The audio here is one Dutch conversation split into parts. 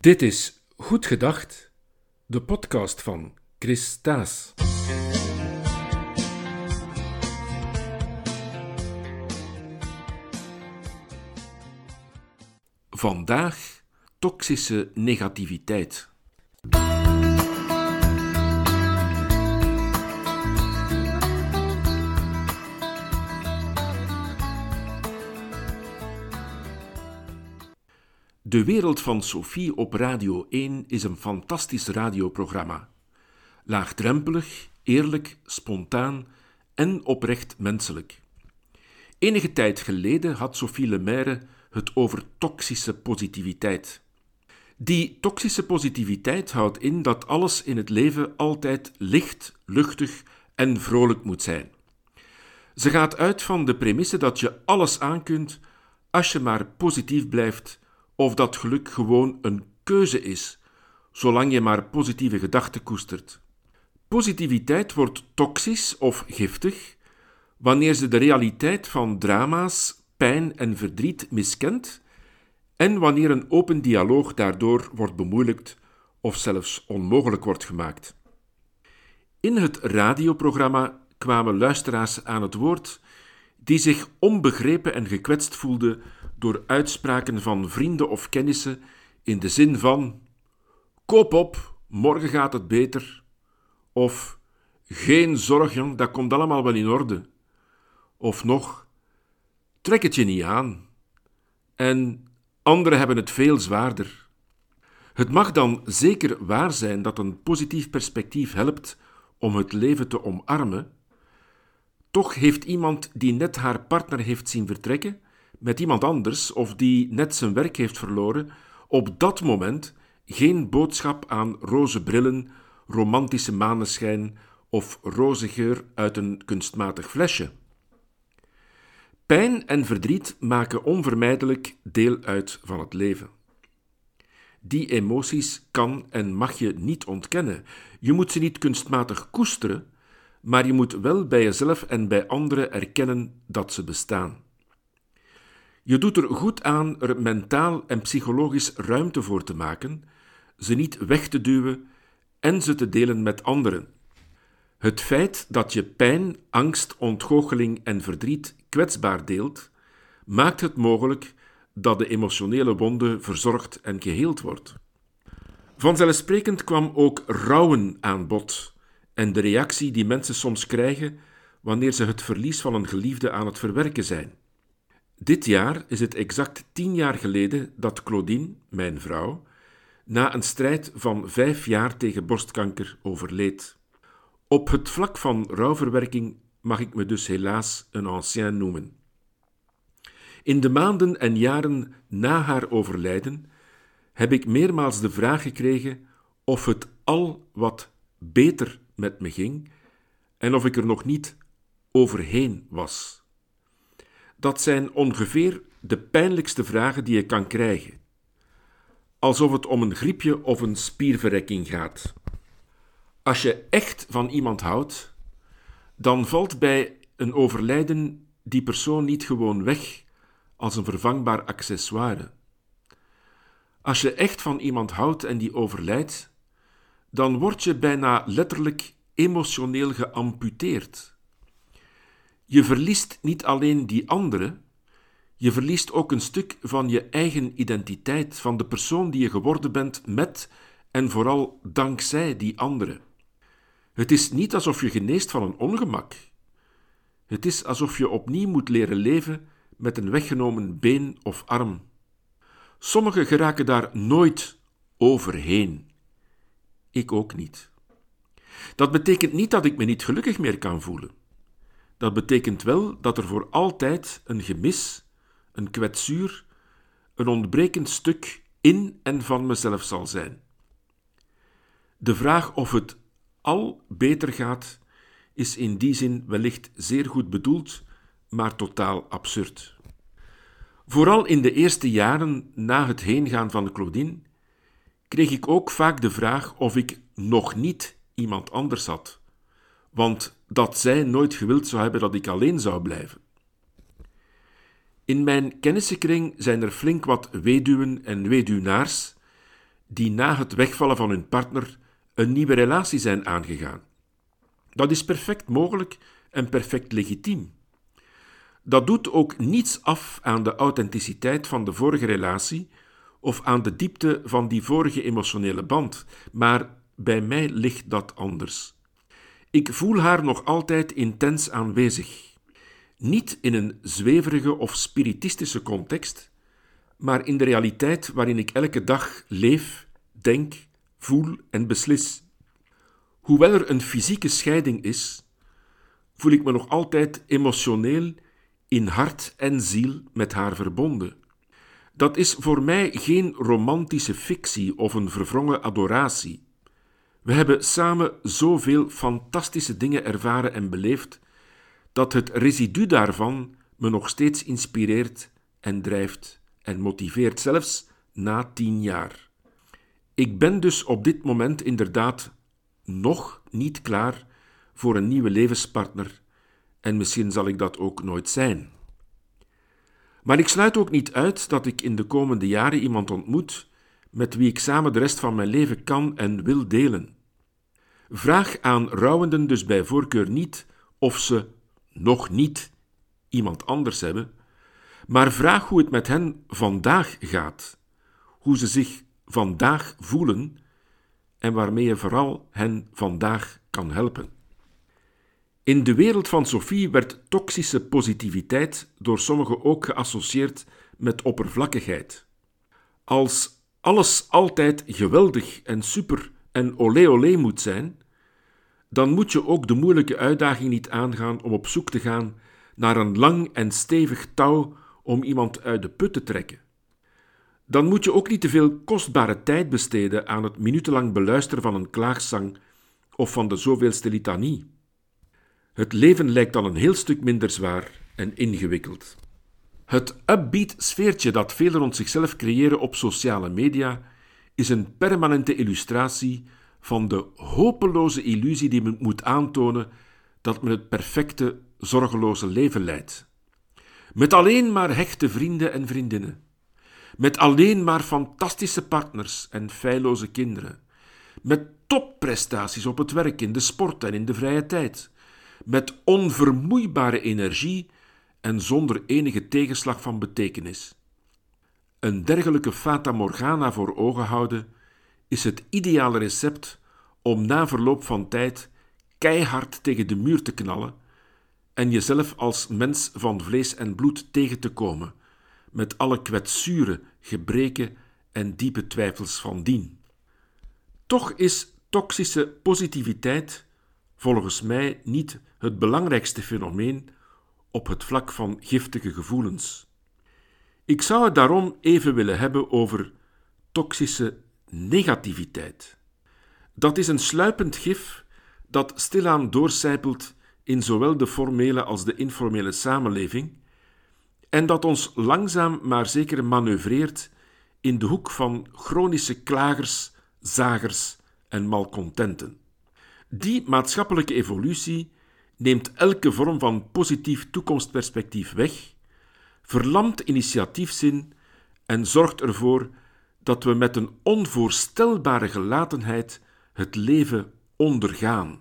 Dit is Goed Gedacht, de podcast van Chris Staes. Vandaag toxische negativiteit. De Wereld van Sophie op Radio 1 is een fantastisch radioprogramma. Laagdrempelig, eerlijk, spontaan en oprecht menselijk. Enige tijd geleden had Sophie Lemaire het over toxische positiviteit. Die toxische positiviteit houdt in dat alles in het leven altijd licht, luchtig en vrolijk moet zijn. Ze gaat uit van de premisse dat je alles aankunt als je maar positief blijft of dat geluk gewoon een keuze is, zolang je maar positieve gedachten koestert. Positiviteit wordt toxisch of giftig wanneer ze de realiteit van drama's, pijn en verdriet miskent en wanneer een open dialoog daardoor wordt bemoeilijkt of zelfs onmogelijk wordt gemaakt. In het radioprogramma kwamen luisteraars aan het woord die zich onbegrepen en gekwetst voelden door uitspraken van vrienden of kennissen in de zin van: Koop op, morgen gaat het beter. Of geen zorgen, dat komt allemaal wel in orde. Of nog: Trek het je niet aan. En anderen hebben het veel zwaarder. Het mag dan zeker waar zijn dat een positief perspectief helpt om het leven te omarmen. Toch heeft iemand die net haar partner heeft zien vertrekken met iemand anders of die net zijn werk heeft verloren, op dat moment geen boodschap aan roze brillen, romantische maneschijn of roze geur uit een kunstmatig flesje. Pijn en verdriet maken onvermijdelijk deel uit van het leven. Die emoties kan en mag je niet ontkennen. Je moet ze niet kunstmatig koesteren, maar je moet wel bij jezelf en bij anderen erkennen dat ze bestaan. Je doet er goed aan er mentaal en psychologisch ruimte voor te maken, ze niet weg te duwen en ze te delen met anderen. Het feit dat je pijn, angst, ontgoocheling en verdriet kwetsbaar deelt, maakt het mogelijk dat de emotionele wonde verzorgd en geheeld wordt. Vanzelfsprekend kwam ook rouwen aan bod en de reactie die mensen soms krijgen wanneer ze het verlies van een geliefde aan het verwerken zijn. Dit jaar is het exact tien jaar geleden dat Claudine, mijn vrouw, na een strijd van vijf jaar tegen borstkanker overleed. Op het vlak van rouwverwerking mag ik me dus helaas een ancien noemen. In de maanden en jaren na haar overlijden heb ik meermaals de vraag gekregen of het al wat beter met me ging en of ik er nog niet overheen was. Dat zijn ongeveer de pijnlijkste vragen die je kan krijgen. Alsof het om een griepje of een spierverrekking gaat. Als je echt van iemand houdt, dan valt bij een overlijden die persoon niet gewoon weg als een vervangbaar accessoire. Als je echt van iemand houdt en die overlijdt, dan word je bijna letterlijk emotioneel geamputeerd. Je verliest niet alleen die andere, je verliest ook een stuk van je eigen identiteit, van de persoon die je geworden bent met en vooral dankzij die andere. Het is niet alsof je geneest van een ongemak. Het is alsof je opnieuw moet leren leven met een weggenomen been of arm. Sommigen geraken daar nooit overheen. Ik ook niet. Dat betekent niet dat ik me niet gelukkig meer kan voelen. Dat betekent wel dat er voor altijd een gemis, een kwetsuur, een ontbrekend stuk in en van mezelf zal zijn. De vraag of het al beter gaat, is in die zin wellicht zeer goed bedoeld, maar totaal absurd. Vooral in de eerste jaren na het heengaan van Claudine kreeg ik ook vaak de vraag of ik nog niet iemand anders had, want dat zij nooit gewild zou hebben dat ik alleen zou blijven. In mijn kennissenkring zijn er flink wat weduwen en weduwnaars die na het wegvallen van hun partner een nieuwe relatie zijn aangegaan. Dat is perfect mogelijk en perfect legitiem. Dat doet ook niets af aan de authenticiteit van de vorige relatie of aan de diepte van die vorige emotionele band, maar bij mij ligt dat anders. Ik voel haar nog altijd intens aanwezig. Niet in een zweverige of spiritistische context, maar in de realiteit waarin ik elke dag leef, denk, voel en beslis. Hoewel er een fysieke scheiding is, voel ik me nog altijd emotioneel in hart en ziel met haar verbonden. Dat is voor mij geen romantische fictie of een verwrongen adoratie. We hebben samen zoveel fantastische dingen ervaren en beleefd, dat het residu daarvan me nog steeds inspireert en drijft en motiveert, zelfs na tien jaar. Ik ben dus op dit moment inderdaad nog niet klaar voor een nieuwe levenspartner en misschien zal ik dat ook nooit zijn. Maar ik sluit ook niet uit dat ik in de komende jaren iemand ontmoet met wie ik samen de rest van mijn leven kan en wil delen. Vraag aan rouwenden dus bij voorkeur niet of ze nog niet iemand anders hebben, maar vraag hoe het met hen vandaag gaat, hoe ze zich vandaag voelen en waarmee je vooral hen vandaag kan helpen. In de wereld van Sophie werd toxische positiviteit door sommigen ook geassocieerd met oppervlakkigheid. Als alles altijd geweldig en super en olé olé moet zijn, dan moet je ook de moeilijke uitdaging niet aangaan om op zoek te gaan naar een lang en stevig touw om iemand uit de put te trekken. Dan moet je ook niet te veel kostbare tijd besteden aan het minutenlang beluisteren van een klaagzang of van de zoveelste litanie. Het leven lijkt dan een heel stuk minder zwaar en ingewikkeld. Het upbeat sfeertje dat velen rond zichzelf creëren op sociale media is een permanente illustratie van de hopeloze illusie die men moet aantonen dat men het perfecte, zorgeloze leven leidt. Met alleen maar hechte vrienden en vriendinnen. Met alleen maar fantastische partners en feilloze kinderen. Met topprestaties op het werk, in de sport en in de vrije tijd met onvermoeibare energie en zonder enige tegenslag van betekenis. Een dergelijke fata morgana voor ogen houden is het ideale recept om na verloop van tijd keihard tegen de muur te knallen en jezelf als mens van vlees en bloed tegen te komen, met alle kwetsuren, gebreken en diepe twijfels van dien. Toch is toxische positiviteit volgens mij niet het belangrijkste fenomeen op het vlak van giftige gevoelens. Ik zou het daarom even willen hebben over toxische negativiteit. Dat is een sluipend gif dat stilaan doorcijpelt in zowel de formele als de informele samenleving en dat ons langzaam maar zeker manoeuvreert in de hoek van chronische klagers, zagers en malcontenten. Die maatschappelijke evolutie neemt elke vorm van positief toekomstperspectief weg, verlamt initiatiefzin en zorgt ervoor dat we met een onvoorstelbare gelatenheid het leven ondergaan,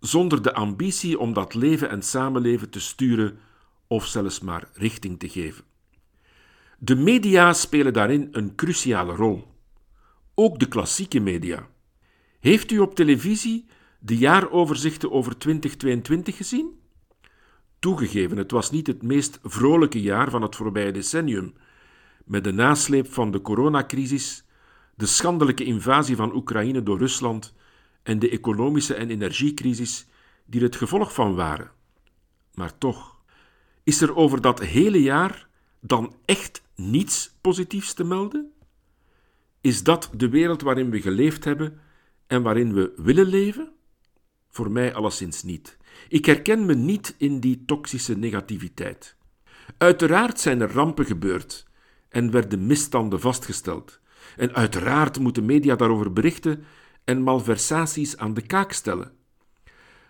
zonder de ambitie om dat leven en samenleven te sturen of zelfs maar richting te geven. De media spelen daarin een cruciale rol. Ook de klassieke media. Heeft u op televisie de jaaroverzichten over 2022 gezien? Toegegeven, het was niet het meest vrolijke jaar van het voorbije decennium, met de nasleep van de coronacrisis, de schandelijke invasie van Oekraïne door Rusland en de economische en energiecrisis die er het gevolg van waren. Maar toch, is er over dat hele jaar dan echt niets positiefs te melden? Is dat de wereld waarin we geleefd hebben en waarin we willen leven? Voor mij alleszins niet. Ik herken me niet in die toxische negativiteit. Uiteraard zijn er rampen gebeurd en werden misstanden vastgesteld. En uiteraard moeten media daarover berichten en malversaties aan de kaak stellen.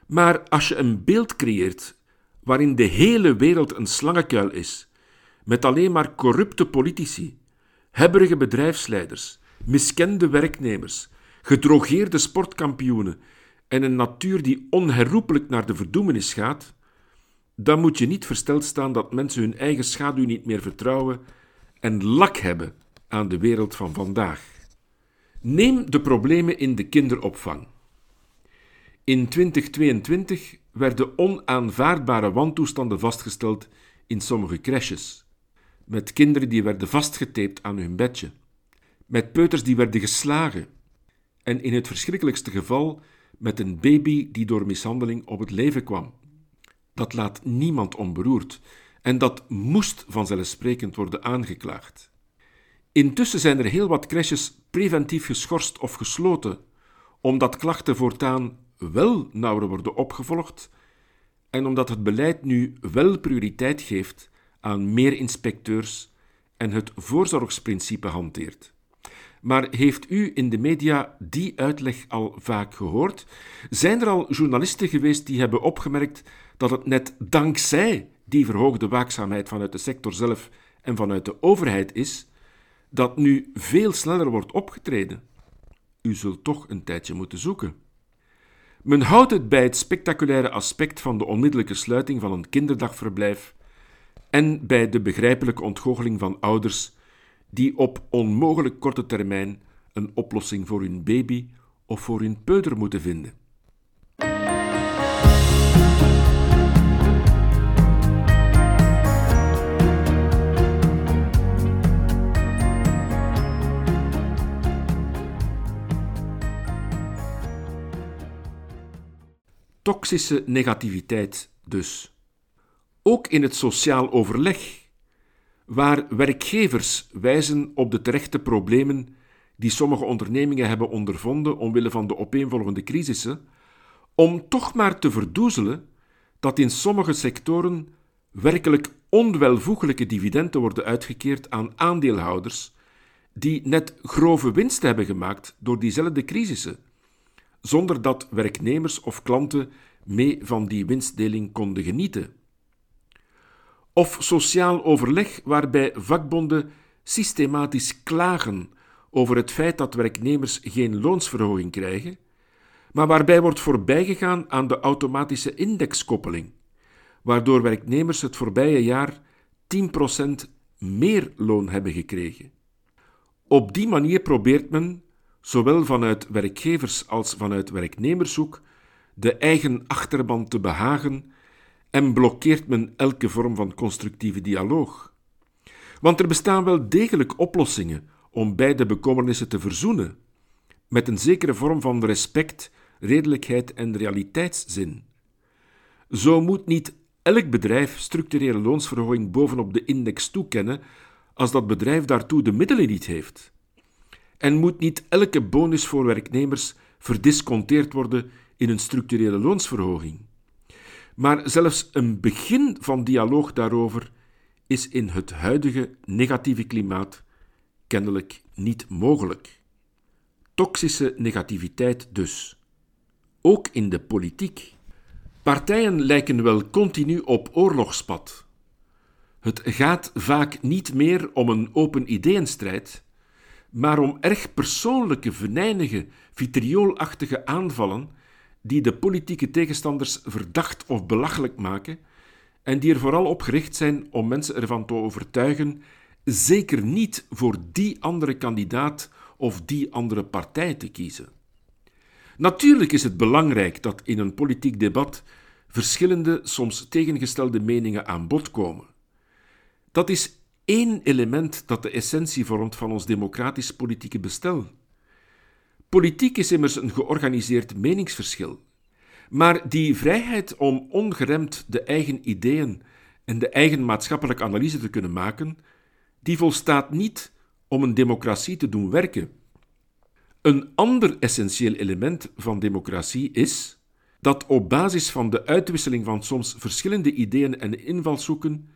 Maar als je een beeld creëert waarin de hele wereld een slangenkuil is, met alleen maar corrupte politici, hebberige bedrijfsleiders, miskende werknemers, gedrogeerde sportkampioenen en een natuur die onherroepelijk naar de verdoemenis gaat, dan moet je niet versteld staan dat mensen hun eigen schaduw niet meer vertrouwen en lak hebben aan de wereld van vandaag. Neem de problemen in de kinderopvang. In 2022 werden onaanvaardbare wantoestanden vastgesteld in sommige crèches, met kinderen die werden vastgetaped aan hun bedje, met peuters die werden geslagen en in het verschrikkelijkste geval met een baby die door mishandeling op het leven kwam. Dat laat niemand onberoerd en dat moest vanzelfsprekend worden aangeklaagd. Intussen zijn er heel wat crèches preventief geschorst of gesloten, omdat klachten voortaan wel nauwer worden opgevolgd en omdat het beleid nu wel prioriteit geeft aan meer inspecteurs en het voorzorgsprincipe hanteert. Maar heeft u in de media die uitleg al vaak gehoord? Zijn er al journalisten geweest die hebben opgemerkt dat het net dankzij die verhoogde waakzaamheid vanuit de sector zelf en vanuit de overheid is, dat nu veel sneller wordt opgetreden? U zult toch een tijdje moeten zoeken. Men houdt het bij het spectaculaire aspect van de onmiddellijke sluiting van een kinderdagverblijf en bij de begrijpelijke ontgoocheling van ouders die op onmogelijk korte termijn een oplossing voor hun baby of voor hun peuter moeten vinden. Toxische negativiteit dus. Ook in het sociaal overleg waar werkgevers wijzen op de terechte problemen die sommige ondernemingen hebben ondervonden omwille van de opeenvolgende crisissen, om toch maar te verdoezelen dat in sommige sectoren werkelijk onwelvoegelijke dividenden worden uitgekeerd aan aandeelhouders die net grove winst hebben gemaakt door diezelfde crisissen, zonder dat werknemers of klanten mee van die winstdeling konden genieten of sociaal overleg waarbij vakbonden systematisch klagen over het feit dat werknemers geen loonsverhoging krijgen, maar waarbij wordt voorbijgegaan aan de automatische indexkoppeling, waardoor werknemers het voorbije jaar 10% meer loon hebben gekregen. Op die manier probeert men, zowel vanuit werkgevers als vanuit werknemershoek, de eigen achterban te behagen en blokkeert men elke vorm van constructieve dialoog. Want er bestaan wel degelijk oplossingen om beide bekommernissen te verzoenen, met een zekere vorm van respect, redelijkheid en realiteitszin. Zo moet niet elk bedrijf structurele loonsverhoging bovenop de index toekennen als dat bedrijf daartoe de middelen niet heeft. En moet niet elke bonus voor werknemers verdisconteerd worden in een structurele loonsverhoging. Maar zelfs een begin van dialoog daarover is in het huidige negatieve klimaat kennelijk niet mogelijk. Toxische negativiteit dus. Ook in de politiek. Partijen lijken wel continu op oorlogspad. Het gaat vaak niet meer om een open ideeënstrijd, maar om erg persoonlijke, venijnige, vitrioolachtige aanvallen die de politieke tegenstanders verdacht of belachelijk maken en die er vooral op gericht zijn om mensen ervan te overtuigen zeker niet voor die andere kandidaat of die andere partij te kiezen. Natuurlijk is het belangrijk dat in een politiek debat verschillende, soms tegengestelde meningen aan bod komen. Dat is één element dat de essentie vormt van ons democratisch politieke bestel. Politiek is immers een georganiseerd meningsverschil. Maar die vrijheid om ongeremd de eigen ideeën en de eigen maatschappelijke analyse te kunnen maken, die volstaat niet om een democratie te doen werken. Een ander essentieel element van democratie is dat op basis van de uitwisseling van soms verschillende ideeën en invalshoeken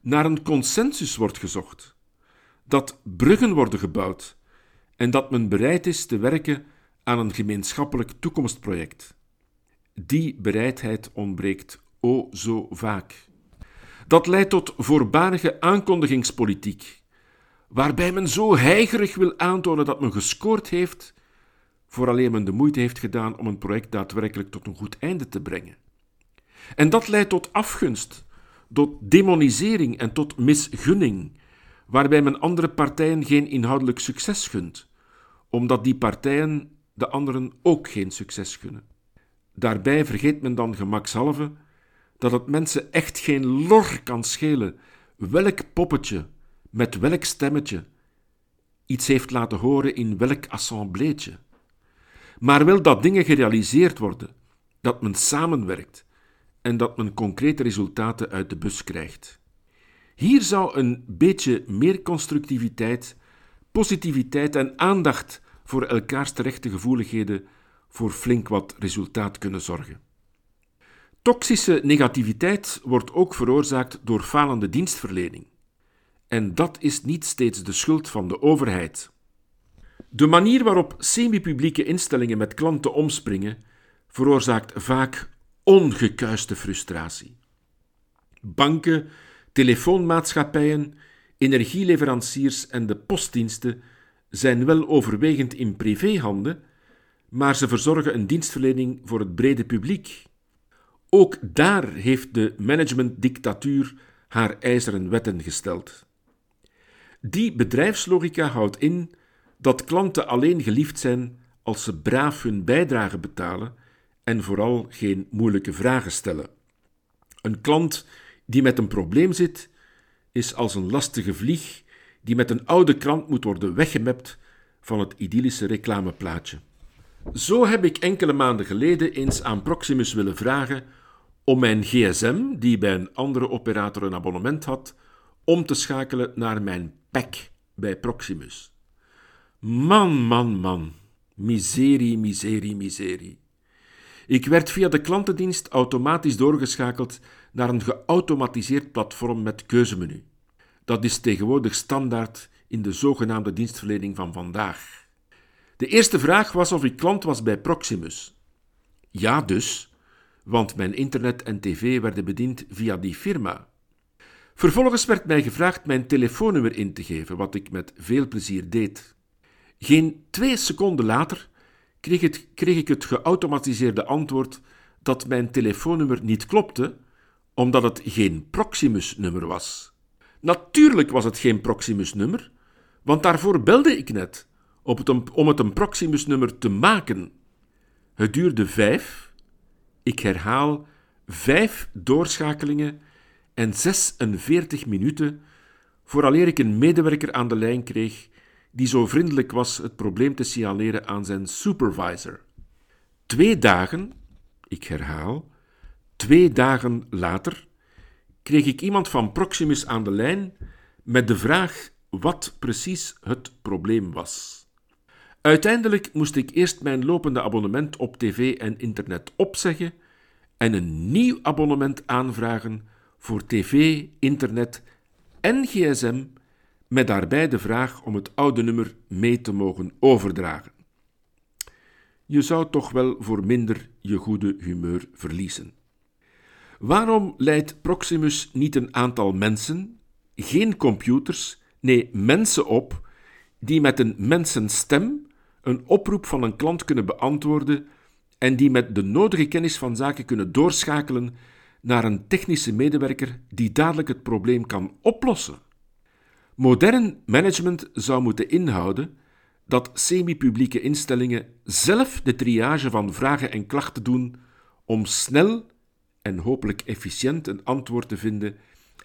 naar een consensus wordt gezocht, dat bruggen worden gebouwd en dat men bereid is te werken aan een gemeenschappelijk toekomstproject. Die bereidheid ontbreekt o zo vaak. Dat leidt tot voorbarige aankondigingspolitiek, waarbij men zo heigerig wil aantonen dat men gescoord heeft, vooraleer men de moeite heeft gedaan om een project daadwerkelijk tot een goed einde te brengen. En dat leidt tot afgunst, tot demonisering en tot misgunning, waarbij men andere partijen geen inhoudelijk succes gunt, omdat die partijen de anderen ook geen succes gunnen. Daarbij vergeet men dan gemakshalve dat het mensen echt geen lor kan schelen welk poppetje met welk stemmetje iets heeft laten horen in welk assembleetje. Maar wel dat dingen gerealiseerd worden, dat men samenwerkt en dat men concrete resultaten uit de bus krijgt. Hier zou een beetje meer constructiviteit, positiviteit en aandacht voor elkaars terechte gevoeligheden voor flink wat resultaat kunnen zorgen. Toxische negativiteit wordt ook veroorzaakt door falende dienstverlening. En dat is niet steeds de schuld van de overheid. De manier waarop semi-publieke instellingen met klanten omspringen, veroorzaakt vaak ongekuiste frustratie. Banken, telefoonmaatschappijen, energieleveranciers en de postdiensten zijn wel overwegend in privéhanden, maar ze verzorgen een dienstverlening voor het brede publiek. Ook daar heeft de managementdictatuur haar ijzeren wetten gesteld. Die bedrijfslogica houdt in dat klanten alleen geliefd zijn als ze braaf hun bijdrage betalen en vooral geen moeilijke vragen stellen. Een klant die met een probleem zit, is als een lastige vlieg die met een oude krant moet worden weggemapt van het idyllische reclameplaatje. Zo heb ik enkele maanden geleden eens aan Proximus willen vragen om mijn gsm, die bij een andere operator een abonnement had, om te schakelen naar mijn pack bij Proximus. Man, man, man. Miserie, miserie, miserie. Ik werd via de klantendienst automatisch doorgeschakeld naar een geautomatiseerd platform met keuzemenu. Dat is tegenwoordig standaard in de zogenaamde dienstverlening van vandaag. De eerste vraag was of ik klant was bij Proximus. Ja, dus, want mijn internet en tv werden bediend via die firma. Vervolgens werd mij gevraagd mijn telefoonnummer in te geven, wat ik met veel plezier deed. Geen twee seconden later kreeg, het, kreeg ik het geautomatiseerde antwoord dat mijn telefoonnummer niet klopte, omdat het geen Proximus-nummer was. Natuurlijk was het geen Proximus-nummer, want daarvoor belde ik net om het een Proximus-nummer te maken. Het duurde vijf, ik herhaal, vijf doorschakelingen en 46 minuten vooraleer ik een medewerker aan de lijn kreeg die zo vriendelijk was het probleem te signaleren aan zijn supervisor. Twee dagen, ik herhaal, twee dagen later kreeg ik iemand van Proximus aan de lijn met de vraag wat precies het probleem was. Uiteindelijk moest ik eerst mijn lopende abonnement op tv en internet opzeggen en een nieuw abonnement aanvragen voor tv, internet en gsm, met daarbij de vraag om het oude nummer mee te mogen overdragen. Je zou toch wel voor minder je goede humeur verliezen. Waarom leidt Proximus niet een aantal mensen, geen computers, nee mensen op, die met een mensenstem een oproep van een klant kunnen beantwoorden en die met de nodige kennis van zaken kunnen doorschakelen naar een technische medewerker die dadelijk het probleem kan oplossen? Modern management zou moeten inhouden dat semi-publieke instellingen zelf de triage van vragen en klachten doen om snel en hopelijk efficiënt een antwoord te vinden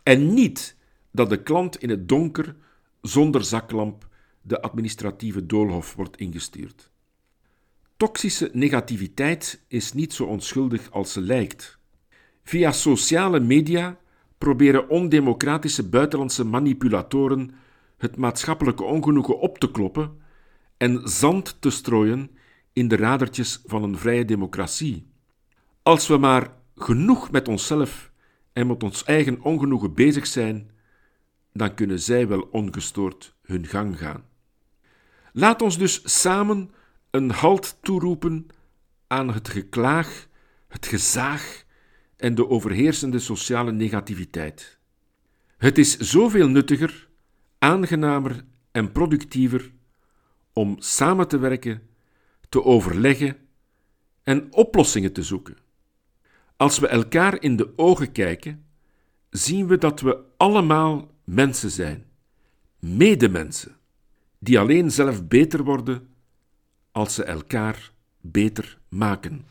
en niet dat de klant in het donker, zonder zaklamp, de administratieve doolhof wordt ingestuurd. Toxische negativiteit is niet zo onschuldig als ze lijkt. Via sociale media proberen ondemocratische buitenlandse manipulatoren het maatschappelijke ongenoegen op te kloppen en zand te strooien in de radertjes van een vrije democratie. Als we maar genoeg met onszelf en met ons eigen ongenoegen bezig zijn, dan kunnen zij wel ongestoord hun gang gaan. Laat ons dus samen een halt toeroepen aan het geklaag het gezaag en de overheersende sociale negativiteit. Het is zoveel nuttiger, aangenamer en productiever om samen te werken, te overleggen en oplossingen te zoeken. Als we elkaar in de ogen kijken, zien we dat we allemaal mensen zijn, medemensen, die alleen zelf beter worden als ze elkaar beter maken.